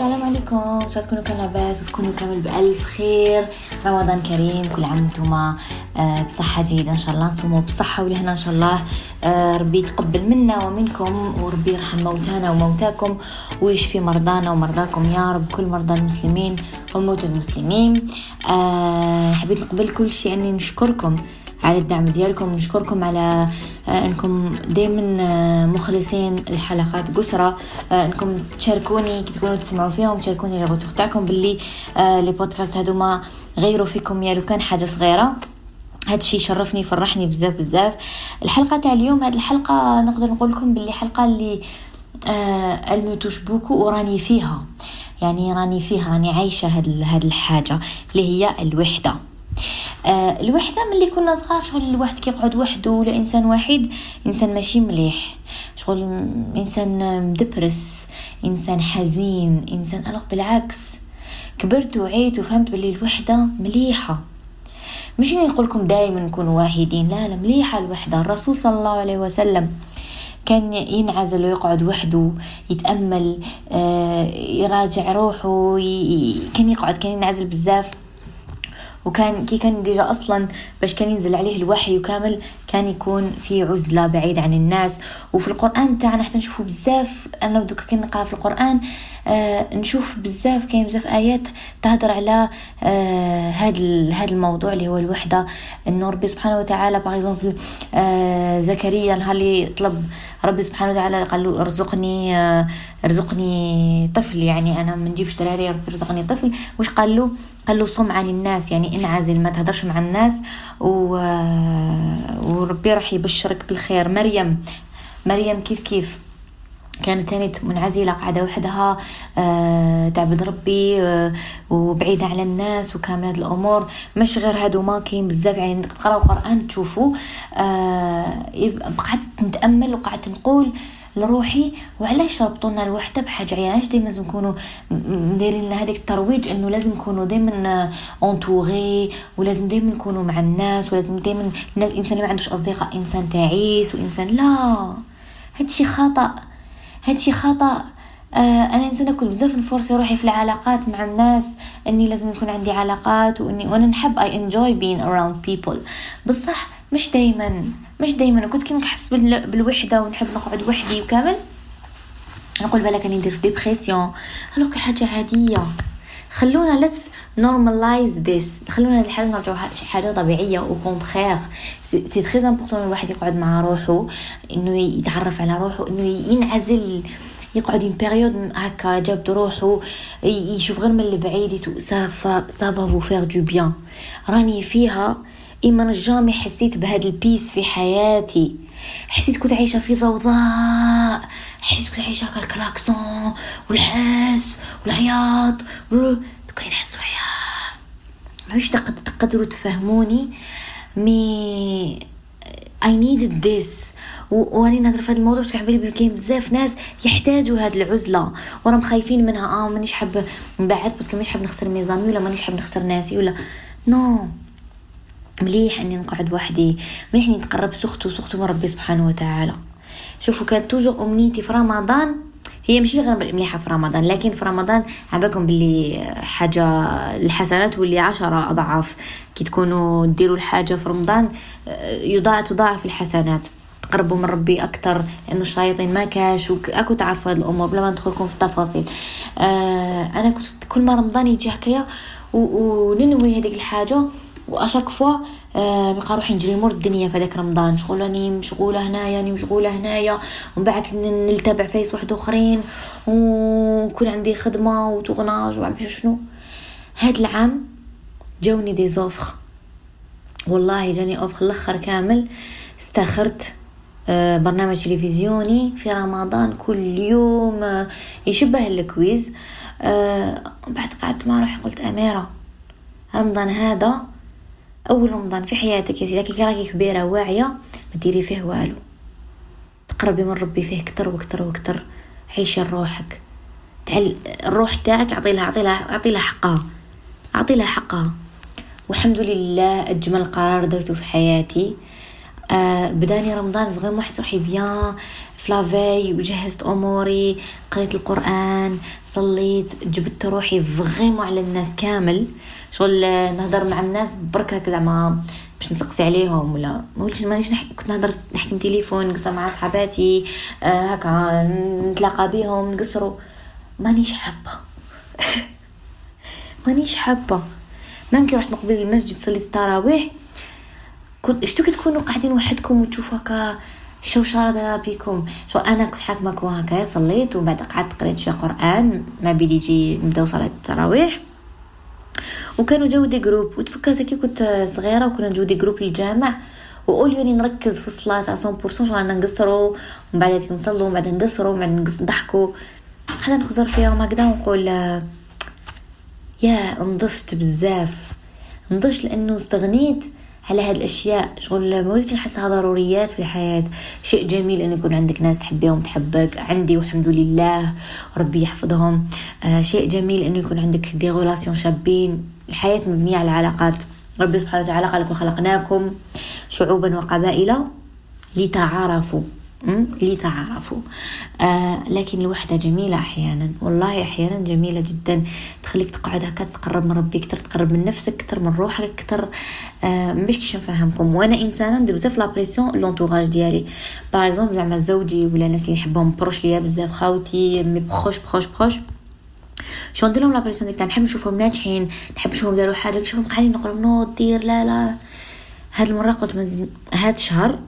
السلام عليكم. ان شاء تكونوا كامل لاباس وتكونوا كامل بألف خير. رمضان كريم كل عام وأنتم آه، بصحة جيدة إن شاء الله. تصوموا بصحة ولهنا إن شاء الله. آه، ربي يتقبل منا ومنكم وربي يرحم موتانا وموتاكم. ويشفي مرضانا ومرضاكم يا رب. كل مرضى المسلمين وموت المسلمين. آه، حبيت نقبل كل شيء. أني نشكركم. على الدعم ديالكم. نشكركم على آه، أنكم دائما آه، مخلصين الحلقات قسرة آه، أنكم تشاركوني كي تكونوا تسمعوا فيهم تشاركوني لي تاعكم باللي لي بودكاست هادو ما غيروا فيكم يا لو كان حاجة صغيرة. هذا الشيء شرفني فرحني بزاف بزاف. الحلقة تاع اليوم هذه الحلقة نقدر نقول لكم باللي حلقة اللي آه me touche beaucoup وراني فيها. يعني راني فيها راني عايشة هاد هاد الحاجة اللي هي الوحدة. آه الوحدة ملي كنا صغار شغل الواحد كيقعد وحده ولا إنسان واحد إنسان ماشي مليح. شغل إنسان مدبرس إنسان حزين إنسان alors بالعكس. كبرت وعيت وفهمت بلي الوحدة مليحة. مش نقول لكم دائما نكونوا واحدين لا لا مليحة الوحدة. الرسول صلى الله عليه وسلم كان ينعزل ويقعد وحده يتأمل آه يراجع روحه كان يقعد كان ينعزل بزاف. وكان كي كان déjà أصلا باش كان ينزل عليه الوحي وكامل كان يكون في عزلة بعيد عن الناس. وفي القرآن تاعنا حتى نشوفوا بزاف أنا دوكا كي نقرأ في القرآن آه نشوف بزاف كاين بزاف آيات تهضر على آه هذا هذا الموضوع اللي هو الوحدة. انه ربي سبحانه وتعالى باغ آه زكريا نهار اللي طلب ربي سبحانه وتعالى قال له ارزقني آه ارزقني طفل. يعني أنا ما نجيبش دراري ربي ارزقني طفل. واش قال له؟ قال له صم عن الناس. يعني انعزل ما تهدرش مع الناس. و... آه، وربي راح يبشرك بالخير. مريم. مريم كيف كيف؟ كانت تاني منعزلة قاعدة وحدها آه تعبد ربي آه وبعيدة على الناس وكامل هاد الأمور. مش غير هادو ما كاين بزاف يعني تقراو قرآن تشوفوا آه قعدت نتأمل وقعدت نقول لروحي وعلاش ربطونا الوحدة بحاجة؟ يعني علاش دائما لازم نكونوا دايرين لنا هذيك الترويج إنه لازم نكونوا دائما entourés ولازم دائما نكونوا مع الناس ولازم الناس الإنسان اللي ما عندوش أصدقاء إنسان تعيس وإنسان لا. هادشي خطأ. هادشي خطأ. آه أنا إنسانة كنت بزاف نفرصي روحي في العلاقات مع الناس إني لازم يكون عندي علاقات وإني وأنا نحب I enjoy being around people بصح مش دايما مش دايما. كنت كي نحس بالوحدة ونحب نقعد وحدي وكامل. نقول بالك أني ندير في dépression هلوك حاجة عادية. خلونا let's normalize this خلونا نرجعوا شي حاجة طبيعية au contraire c'est très important الواحد يقعد مع روحه إنه يتعرف على روحه إنه ينعزل. يقعد une période هكا جابد روحه يشوف غير من البعيد ça va ça va vous faire du bien راني فيها إما jamais حسيت بهذا ال peace في حياتي. حسيت كنت عايشة في ضوضاء. حسيت كنت عايشة هكا الكلاكسون والحس والعياط دوكا نحس روحي ماهيش تقدروا تفهموني. mais I needed this وأني نهضر في هذا الموضوع parce que حبيت كاين بزاف ناس يحتاجوا هاد العزلة. وراهم خايفين منها. آه مانيش حاب نبعد parce que مانيش حاب نخسر mes amis ولا مانيش حاب نخسر ناسي ولا. no no. مليح إني نقعد وحدي مليح إني نتقرب surtout surtout من ربي سبحانه وتعالى. شوفوا كانت توجو أمنيتي في رمضان هي ماشي غير مليحة في رمضان لكن في رمضان عباكم باللي حاجة الحسنات واللي عشرة أضعاف. كي تكونوا ديروا الحاجة في رمضان يضاعف تضاعف الحسنات. تقربوا من ربي أكثر لأنه الشياطين ما كاش وأكو تعرفوا هذه الأمور بلا ما ندخلكم في التفاصيل. آه أنا كنت كل ما رمضان يجي هكايا وننوي هذيك الحاجة واشاك فوا آه نلقى روحي نجري مور الدنيا في هذاك رمضان. شغل راني مشغولة هنايا راني مشغولة هنايا. ومن بعد نتابع فيس واحد آخرين. ويكون عندي خدمة وتغناج وعم شنو. هاد العام جاوني دي زوفر والله جاني اوفر الأخر كامل. استخرت آه برنامج تلفزيوني في رمضان كل يوم آه يشبه الكويز. آه بعد قعدت مع روحي قلت أميرة رمضان هذا أول رمضان في حياتك يا سيدي كي راكي كبيرة واعية ما ديري فيه والو. تقربي من ربي فيه كتر وكتر وكتر عيشي لروحك. تعال الروح تاعك اعطي لها اعطي لها اعطي لها حقها. اعطي لها حقها. والحمد لله أجمل قرار درته في حياتي. آه بداني رمضان vraiment حس روحي bien. فلافي وجهزت أموري قريت القرآن صليت جبدت روحي vraiment على الناس كامل. شغل نهضر مع الناس برك هكذا زعما باش نسقسي عليهم ولا ما وليش مانيش نحكي كنت نهضر نحكي تليفون نقصر مع صحاباتي آه هكا نتلاقى بهم نقصروا مانيش حابة. مانيش حابة. ممكن رحت مقبل المسجد صليت التراويح. كنت اشتو تكونوا قاعدين وحدكم وتشوفوا هكا الشوشرة بيكم شو أنا كنت حاكمكم هكا صليت ومن بعد قعدت قريت شوية قرآن ما بدي يجي نبداو صلاة التراويح. وكانوا جاو des groupes وتفكرت كي كنت صغيرة وكنا نجو des groupes للجامع. واول يوني نركز في الصلاة 100% شو أنا نقصروا ومن بعد نصلوا ومن بعد نقصروا ومن بعد نضحكوا. خلينا نخزر فيهم هكذا ونقول يا انضجت بزاف. نضجت لأنه استغنيت على هاد الأشياء شغل ما وليتش نحسها ضروريات في الحياة. شيء جميل انه يكون عندك ناس تحبيهم تحبك عندي والحمد لله. ربي يحفظهم. آه شيء جميل انه يكون عندك دي غولاسيون شابين. الحياة مبنية على العلاقات. ربي سبحانه وتعالى قال لكم خلقناكم شعوبا وقبائل لتعارفوا. لتعارفوا آه لكن الوحدة جميلة أحيانا. والله أحيانا جميلة جدا. تخليك تقعد هكا تقرب من ربي كتر تقرب من نفسك كتر من روحك كتر آه باش كيش نفهمكم وأنا إنسانة ندير بزاف la pression ل l'entourage ديالي. par exemple زعما زوجي ولا الناس اللي نحبهم proches ليا بزاف خاوتي mais proches proches proches. شو ندير لهم la pression ديك نحب نشوفهم ناجحين نحب نشوفهم داروا حاجة نشوفهم قاعدين نقول نوض دير لا لا. هاد المرة قلت هاد الشهر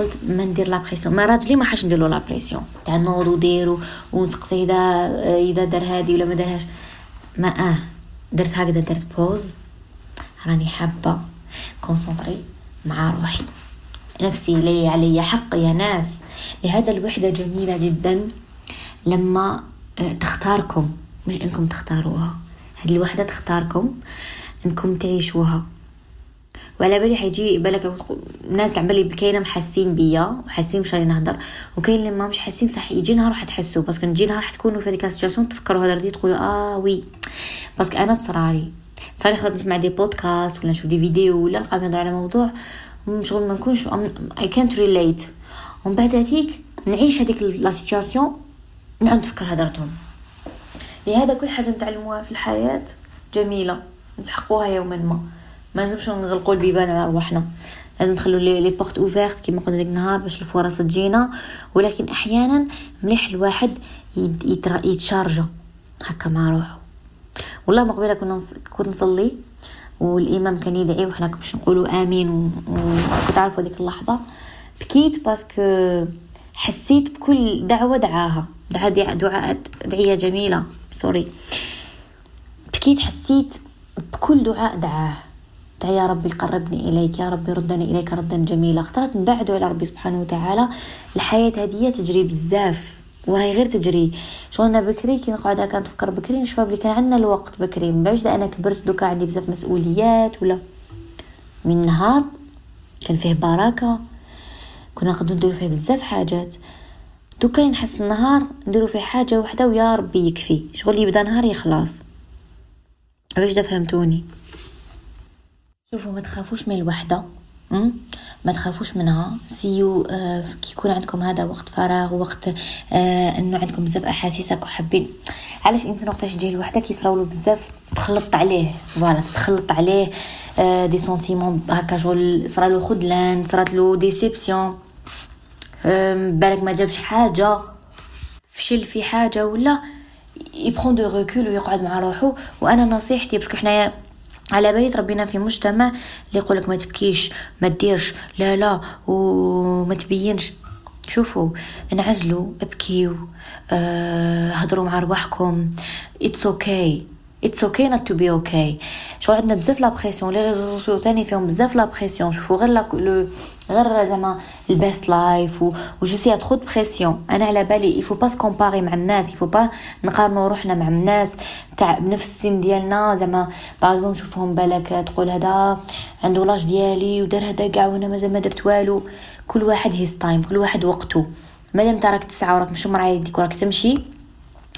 قلت ما ندير la pression. ما راجلي ما حاش ندير له la pression. تاع نوض ودير ونسقسي إذا إذا دار هادي ولا ما دارهاش. ما آه درت هكذا درت بوز. راني حابة كونسونطري مع روحي. نفسي لي علي حق يا ناس. لهذا الوحدة جميلة جدا. لما آه، تختاركم مش إنكم تختاروها. هذه الوحدة تختاركم إنكم تعيشوها. وعلى بالي حيجي بالك الناس اللي بالي كاينة محاسين بيا وحاسين مش نهضر. وكاين اللي ما مش حاسين صح يجي نهار راح تحسوا parce que نجي نهار راح تكونوا في هذيك ال situation تفكروا هضرتي تقولوا آه oui. parce que أنا تصرالي صار خدت نسمع des podcasts ولا نشوف des vidéos ولا نلقى نهضر على موضوع. شغل ما نكونش اي كانت ريليت ومن بعد هذيك نعيش هذيك la situation نعاود نفكر هضرتهم لهذا كل حاجة نتعلموها في الحياة جميلة. نسحقوها يوما ما. ما لازمش نغلقوا البيبان على رواحنا لازم نخلو les portes ouvertes كيما قلنا ديك النهار باش الفرص تجينا ولكن أحيانا مليح الواحد يتشارجا. هكا مع روحه. والله ما قبيلة كنا كنت نصلي والإمام كان يدعي وحنا باش نقولوا آمين وكنت عارفة ديك اللحظة. بكيت parce que حسيت بكل دعوة دعاها. دعاء دعاء ادعيه جميلة. sorry بكيت حسيت بكل دعاء دعاه. دعا يا ربي قربني إليك يا ربي ردني إليك ردا جميلا. اخترت نبعدوا على ربي سبحانه وتعالى الحياة هذه تجري بزاف وراهي غير تجري. شغلنا بكري؟ كي نقعد هكا نتفكر بكري نشوف بلي كان عندنا الوقت بكري. من بعد أنا كبرت دوكا عندي بزاف مسؤوليات ولا من نهار كان فيه بركة كنا نقدروا نديرو فيه بزاف حاجات. دوكا نحس النهار نديرو فيه حاجة وحدة ويا ربي يكفي. شغل يبدأ نهار يخلص. باش فهمتوني؟ شوفوا ما تخافوش من الوحدة ما تخافوش منها. سيو آه كي يكون عندكم هذا وقت فراغ وقت آه إنه عندكم بزاف أحاسيسك وحابين. علاش الانسان وقتاش يجي لوحدة؟ كيصراولو بزاف تخلط عليه. voilà تخلط عليه آه des sentiments هكا شغل صرالو خذلان صراتلو déception آه بالك ما جابش حاجة. فشل في حاجة ولا ي prend du recul ويقعد مع روحو وأنا نصيحتي parce que حنايا على بالي تربينا في مجتمع اللي يقولك ما تبكيش ما تديرش لا لا وما تبينش. شوفوا انعزلوا ابكيو أه هضروا مع رواحكم it's okay it's okay not to be okay شغل عندنا بزاف la pression les réseaux sociaux ثاني فيهم بزاف la pression شوفوا غير le غير زعما ال best life و je sais trop de pression أنا على بالي il faut pas se comparer مع الناس يفو با نقارنوا روحنا مع الناس تاع بنفس السن ديالنا زعما par نشوفهم بالك تقول هذا عنده l'âge ديالي ودار هذا كاع وأنا مازال ما درت والو كل واحد his time كل واحد وقته مادام انت راك تسعى وراك مش مربع يديك وراك تمشي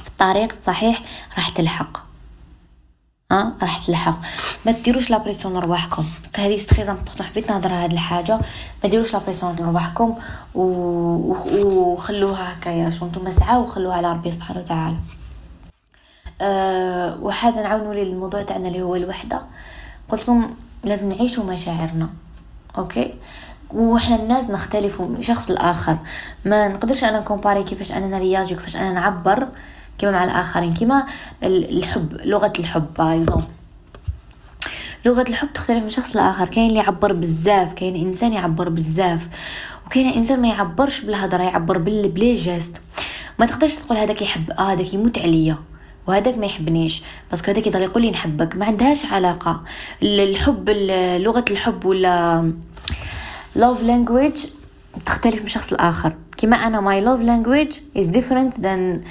في الطريق صحيح راح تلحق ها راح تلحق. ما ديروش la pression لرواحكم هذه très important حبيت نهضر هاد الحاجة. ما ديروش la pression لرواحكم و... وخلوها هكايا. شو نتوما سعاو وخلوها على ربي سبحانه وتعالى. أه وحاجة نعاونوا لي الموضوع تاعنا اللي هو الوحدة. قلت لكم لازم نعيشوا مشاعرنا. okay؟ وحنا الناس نختلف من شخص لآخر. ما نقدرش أنا ن comparer كيفاش أنا نرياجي كيفاش أنا نعبر. كما مع الآخرين كما الحب لغة الحب بايزون لغة الحب تختلف من شخص لآخر. كاين اللي يعبر بزاف كاين إنسان يعبر بزاف وكاين إنسان ما يعبرش بالهضرة يعبر ب les gestes. ما تقدرش تقول هذاك يحب آه هذاك يموت عليا وهذاك ما يحبنيش parce que هذاك يضل يقول لي نحبك. ما عندهاش علاقة. الحب لغة الحب ولا love language تختلف من شخص لآخر. كما أنا my love language is different than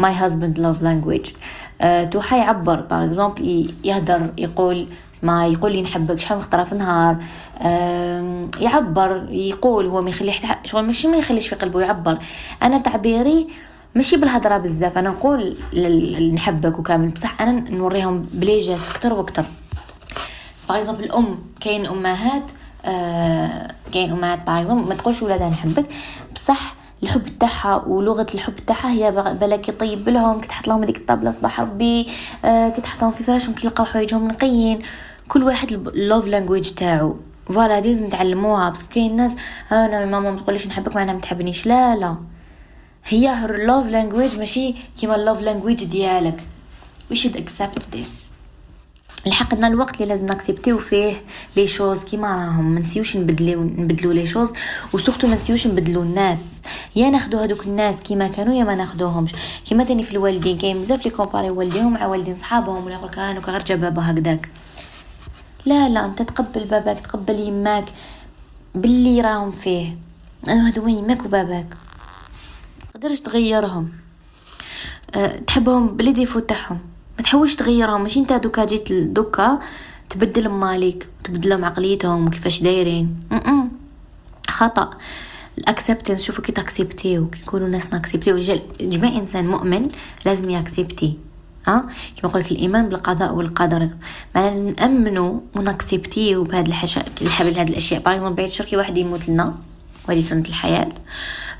my husband love language. أه توحى يعبر par exemple يهدر يقول ما يقول لي نحبك شحال من خطره في النهار. يعبر يقول هو ما يخلي شغل ماشي ما يخليش في قلبه يعبر. أنا تعبيري ماشي بالهضرة بزاف. أنا نقول نحبك وكامل. بصح أنا نوريهم ب les gestes أكثر وأكثر par الأم كاين أمهات آه كاين أمهات par ما تقولش ولادها نحبك. بصح الحب تاعها ولغة الحب تاعها هي بالك يطيب لهم كي تحط لهم هذيك الطابلة صباح ربي آه كي تحطهم في فراشهم كي يلقاو حوايجهم نقيين. كل واحد ال love language تاعو. voilà هذه لازم تعلموها parce que كاين ناس أنا ماما ما تقوليش نحبك معناها ما تحبنيش. لا لا. هي her love language ماشي كيما ال love language ديالك. We should accept this. لحقنا الوقت اللي لازم ناكسبتيو فيه les choses. كيما راهم ما نسيوش نبدلو نبدلو les choses. و surtout ما نسيوش نبدلو الناس. يا ناخدو هذوك الناس كيما كانوا يا ما ناخدوهمش. كيما تاني في الوالدين كاين بزاف لي comparer والديهم مع والدين صحابهم ولا يقولك أنا غير جا بابا هكداك لا لا أنت تقبل باباك تقبل يماك باللي راهم فيه. أنا هادو يماك وباباك. تقدرش تغيرهم. أه تحبهم ب les défauts تاعهم. ما تحاولش تغيرهم ماشي انت دوكا جيت دوكا تبدل مالك تبدلهم عقليتهم وكيفاش دايرين. خطأ. ال acceptance شوفوا كي تاكسبتيو كي يكونوا الناس ناكسبتيو جميع إنسان مؤمن لازم ي accepter ها؟ كيما قلت الإيمان بالقضاء والقدر. معناها لازم نأمنوا وناكسبتيو بهاد الحاجة الحبل هاد الأشياء. par بعيد الشر كي واحد يموت لنا وهذه سنة الحياة.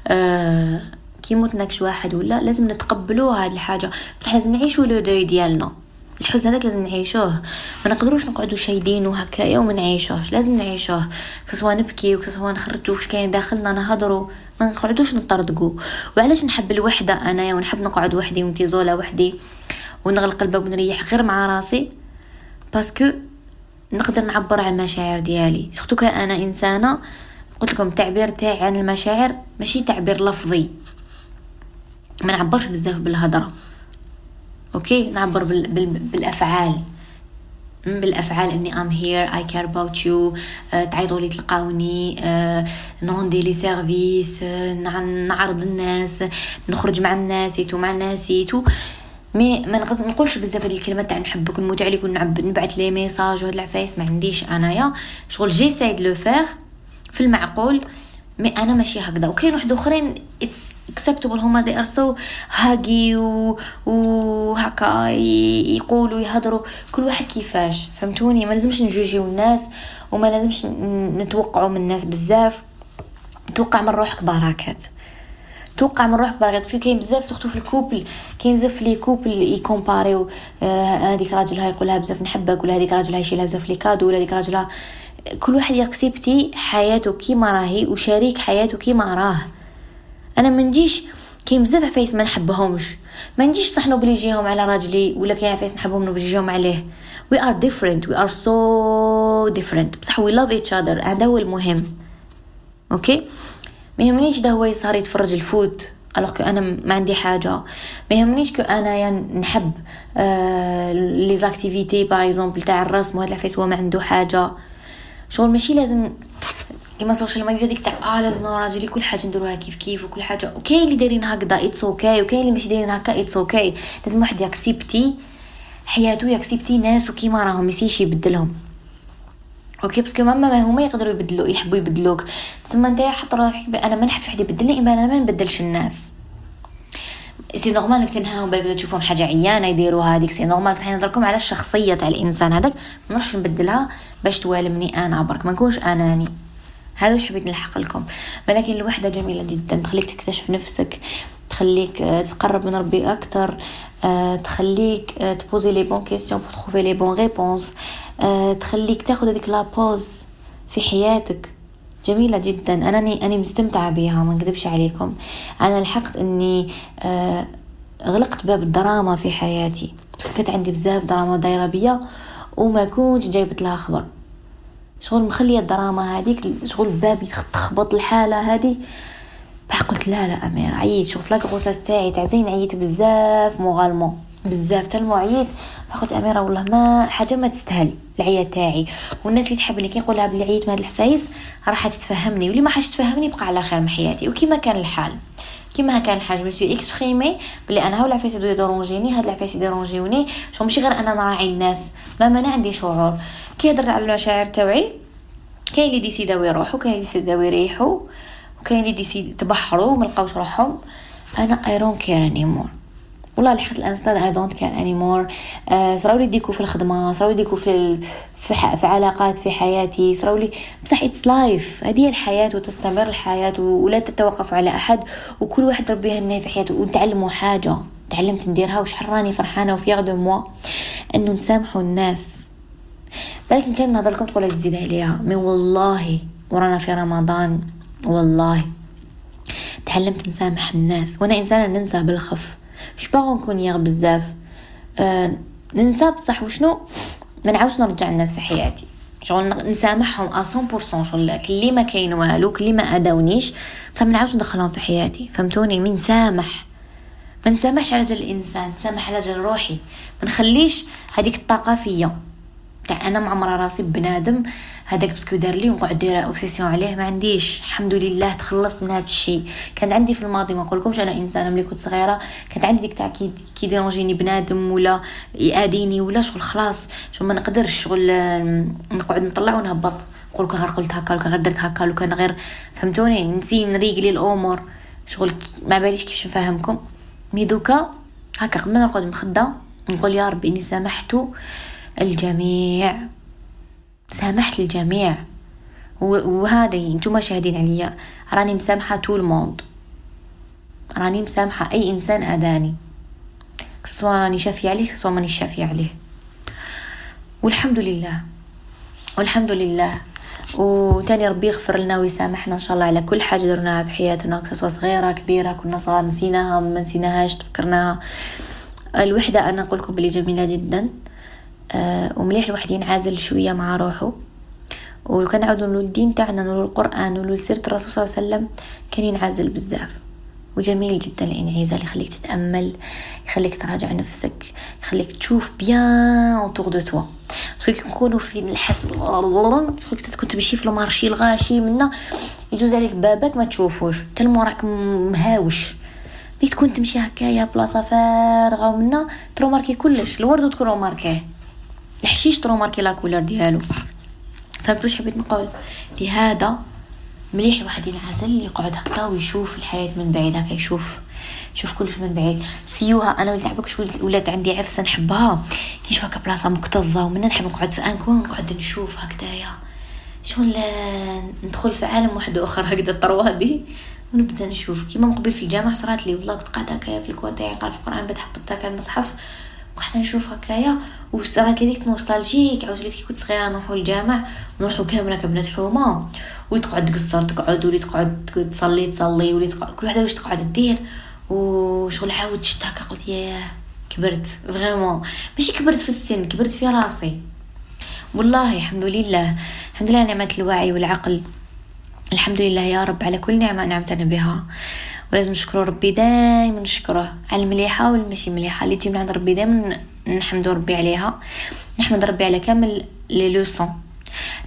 آه كي يموت لنا كاش واحد ولا لازم نتقبلوا هاد الحاجة. بصح لازم نعيشوا le deuil ديالنا. الحزن هذاك لازم نعيشوه. ما نقدروش نقعدوا شادين وهكايا وما نعيشوهش. لازم نعيشوه. سواء نبكي سواء نخرجوا واش كاين داخلنا نهضروا ما نقعدوش نطردقوا وعلاش نحب الوحدة أنايا؟ ونحب نقعد وحدي ونت isoler وحدي ونغلق الباب ونريح غير مع راسي؟ parce que نقدر نعبر عن المشاعر ديالي. surtout أنا إنسانة قلت لكم التعبير تاعي عن المشاعر ماشي تعبير لفظي. ما نعبرش بزاف بالهضرة. okay؟ نعبر بال... بال... بالأفعال. بالأفعال I am here I care about you تعيطوا لي تلقاوني uh, ن rendre les services uh, نعرض الناس نخرج مع الناس يتو مع الناس يتو. mais ما نقولش بزاف هذه الكلمات تاع نحبك ونموت عليك ونبعث les messages وهاد العفايس ما عنديش أنايا. شغل j'essaye de le faire في المعقول أنا ماشي هكذا. وكاين واحد آخرين it's acceptable هما they are so happy و وهكا يقولوا يهضروا. كل واحد كيفاش؟ فهمتوني؟ ما لازمش نجوجيو الناس وما لازمش نتوقعوا من الناس بزاف. توقع من روحك بركات. توقع من روحك بركات. parce que كاين بزاف surtout في ال couple كاين بزاف les couples يكومباريو هذيك آه راجلها يقولها بزاف نحبك ولا هذيك راجلها يشريلها بزاف les cadeaux ولا هذيك راجلها كل واحد ي accepter حياته كيما راهي وشريك حياته كيما راه. أنا ما نجيش كاين بزاف عفايس ما نحبهمش. ما نجيش بصح نوبليجيهم على راجلي ولا كاين عفايس نحبهم نوبليجيهم عليه. We are different we are so different. بصح we love each other هذا هو المهم. okay؟ ما يهمنيش ده هو يصار يتفرج ال foot alors que أنا ما عندي حاجة. ما يهمنيش que أنا يعني نحب آه les activités par exemple تاع الرسم وهذا العفايس هو ما عنده حاجة. شغل ماشي لازم كيما ال social media ديك تاع آه لازم راجلي كل حاجة نديروها كيف كيف وكل حاجة. وكاين اللي دايرين هكذا it's okay وكاين اللي مش دايرين هكا it's okay لازم واحد ي accepter حياته ي accepter ناس وكيما راهم ميسيش يبدلهم. OK parce que même هما يقدروا يبدلوا يحبوا يبدلوك. تسمى أنت حط روحك أنا ما نحبش واحد يبدلني أنا ما نبدلش الناس. c'est normal انك تنهاهم بالك تشوفهم حاجة عيانة يديروا هذيك c'est normal بصح نهضركم على الشخصية تاع الإنسان هذاك ما نروحش نبدلها باش توالمني أنا برك. ما نكونش أناني. هذا واش حبيت نلحق لكم. ولكن الوحدة جميلة جدا. تخليك تكتشف نفسك. تخليك آه، تقرب من ربي أكثر آه، تخليك آه، ت poser les bonnes questions pour trouver les bonnes réponses تخليك تاخذ هذيك لابوز في حياتك. جميلة جدا. أنا أني مستمتعة بها ما نكذبش عليكم. أنا لحقت أني غلقت باب الدراما في حياتي. كانت عندي بزاف دراما دايرة بيا وما كنت جايبت لها خبر. شغل مخلية الدراما هذيك شغل بابي تخبط الحالة هذه. قلت لا لا امير عييت. شوف لاك غوساس تاعي تاع زين عييت بزاف موغالمون بزاف tellement عييت قلت أميرة والله ما حاجة ما تستاهل العيا تاعي. والناس اللي تحبني كي نقولها بلي عييت من العفايس راح تتفهمني. واللي ما راحش تفهمني بقى على خير من حياتي. وكيما كان الحال. كيما كان الحال je suis exprimée بلي أنا هاد العفايس يدو ي déranger ني هاد العفايس ي déranger وني. شو ماشي غير أنا نراعي الناس. ما أنا عندي شعور. كي هدرت على المشاعر تاوعي كاين اللي décider او يروحو كاين اللي décider او يريحو وكاين اللي décider او تبحروا وما لقاوش روحهم. أنا I don't care والله لحد الآن stade I don't care anymore صراو لي des coups في الخدمة صراو لي des coups في في, في علاقات في حياتي. صراو لي بصح it's life هذه الحياة وتستمر الحياة ولا تتوقف على أحد. وكل واحد ربي يهنيه في حياته. ونتعلموا حاجة. تعلمت نديرها وشحال راني فرحانة وفي deux mois. أنه نسامحوا الناس. لكن كان نهضر لكم تقول تزيد عليها. mais والله ورانا في رمضان. والله. تعلمت نسامح الناس. وأنا إنسانة ننسى بالخف. مش باغو نكون بزاف. أه ننسى بصح وشنو؟ ما نعاودش نرجع الناس في حياتي. شغل نسامحهم ا 100% شغل اللي ما كاين والو اللي ما أداونيش بصح ما نعاودش ندخلهم في حياتي. فهمتوني؟ من سامح ما نسامحش على جال الإنسان نسامح على جال روحي. ما نخليش هذيك الطاقة فيا. تاع أنا معمره راسي بنادم هذاك parce que دار لي ونقعد دايره obsession عليه. ما عنديش. الحمد لله تخلصت من هذا الشيء. كان عندي في الماضي ما نقولكمش أنا إنسانة ملي كنت صغيرة كانت عندي ديك تاع كي كي déranger ني بنادم ولا ياديني ولا شغل خلاص. شغل ما نقدرش شغل نقعد نطلع ونهبط. نقول غير قلت هكا ولا غير درت هكا كان غير فهمتوني؟ ن essayer ن régler الأمور. شغل ما باليش كيفاش نفهمكم. mais دوكا هكا قبل ما نرقد مخده نقول يا ربي إني سامحتو. الجميع. سامحت الجميع. وهذا نتوما شاهدين عليا راني مسامحة طول الموند راني مسامحة أي إنسان أذاني. سواء راني شافية عليه سواء ماني شافية عليه. والحمد لله. والحمد لله. وتاني ربي يغفر لنا ويسامحنا إن شاء الله على كل حاجة درناها في حياتنا. سواء صغيرة كبيرة كنا صغار نسيناها ما نسيناهاش تفكرناها. الوحدة أنا نقول لكم بلي جميلة جدا. ومليح الواحد ينعزل شوية مع روحه. وكان نعاودو نقولو الدين تاعنا نقولو القرآن نقولو سيرة الرسول صلى الله عليه وسلم كان ينعزل بزاف. وجميل جدا الانعزال يخليك تتأمل يخليك تراجع نفسك يخليك تشوف bien autour de toi. parce que نكونوا في الحس خليك تكون تمشي في ال marché الغاشي منا يجوز عليك بالك ما تشوفوش tellement راك مهاوش. بيت تكون تمشي هكايا بلاصة فارغة ومنا ت remarquer كلش الورد ت remarquer ه الحشيش ت remarquer la couleur ديالو. فهمت واش حبيت نقول؟ لهذا مليح الواحد ينعزل يقعد هكا ويشوف الحياة من بعيد هكا يشوف شوف كلش من بعيد. سيوها أنا وليت نحبك ولات عندي عفسة نحبها. كي نشوف هكا بلاصة مكتظة ومن نحب نقعد في un coin ونقعد نشوف هكذايا؟ شغل ندخل في عالم واحد آخر هكذا ال trois D ونبدأ نشوف. كيما مقبيل في الجامع صرات لي والله كنت قاعدة هكايا في ال coin تاعي قال في القرآن بدأ حبطت هكا المصحف. وقعدت نشوف هكايا وصارت لي ديك nostalgique عاود وليت كي كنت صغيرة نروحو للجامع نروحو كامله كبنات حومة. وتقعد تقصر تقعد وليت تقعد تصلي تصلي وليت كل وحدة واش تقعد دير وشغل عاود شت هكا قلت ياه كبرت vraiment. ماشي كبرت في السن كبرت في راسي. والله الحمد لله الحمد لله نعمة الوعي والعقل. الحمد لله يا رب على كل نعمة أنعمتنا بها. ولازم نشكرو ربي دائما نشكره على المليحة والمشي مليحة. اللي تجي من عند ربي دائما نحمدو ربي عليها. نحمد ربي على كامل les leçons.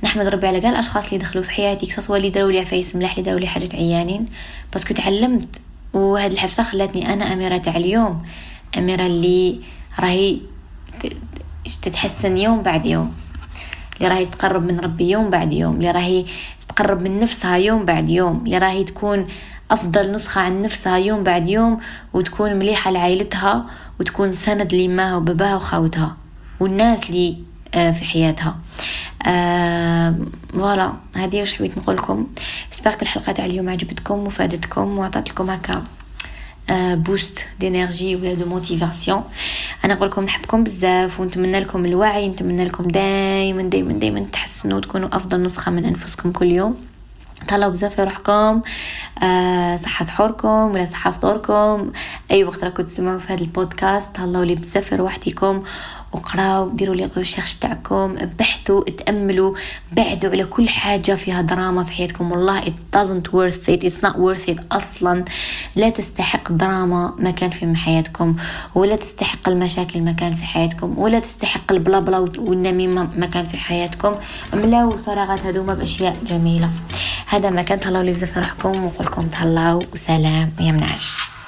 نحمد ربي على كاع الأشخاص اللي دخلوا في حياتي سواء اللي داروا لي عفايس ملاح اللي داروا لي حاجات عيانين. parce que تعلمت وهاد العفسة خلاتني أنا أميرة تاع اليوم. أميرة اللي راهي تتحسن يوم بعد يوم. اللي راهي تقرب من ربي يوم بعد يوم. اللي راهي تقرب من نفسها يوم بعد يوم. اللي راهي تكون أفضل نسخة عن نفسها يوم بعد يوم وتكون مليحة لعائلتها وتكون سند لماها وباباها وخاوتها والناس اللي آه، في حياتها. آه فوالا هذه واش حبيت نقول لكم سباق الحلقة تاع اليوم عجبتكم وفادتكم وعطات لكم هكا boost d'énergie ولا de motivation أنا نقول لكم نحبكم بزاف ونتمنى لكم الوعي نتمنى لكم دائما دائما دائما تحسنوا وتكونوا أفضل نسخة من أنفسكم كل يوم. تهلاو بزاف روحكم. آه صحة سحوركم ولا صحة فطوركم. أي وقت راكم تسمعوا في هذا البودكاست تهلاو لي بزاف روحتكم وقراو ديروا les recherches تاعكم بحثوا تأملوا بعدوا على كل حاجة فيها دراما في حياتكم. والله it doesn't worth it it's not worth it أصلا. لا تستحق الدراما مكان في حياتكم ولا تستحق المشاكل مكان في حياتكم ولا تستحق البلا بلا والنميمة مكان في حياتكم. املاو الفراغات هذوما بأشياء جميلة. هذا ما كان تهلاو لي بزاف روحكم ونقول تهلاو وسلام ويا منعش.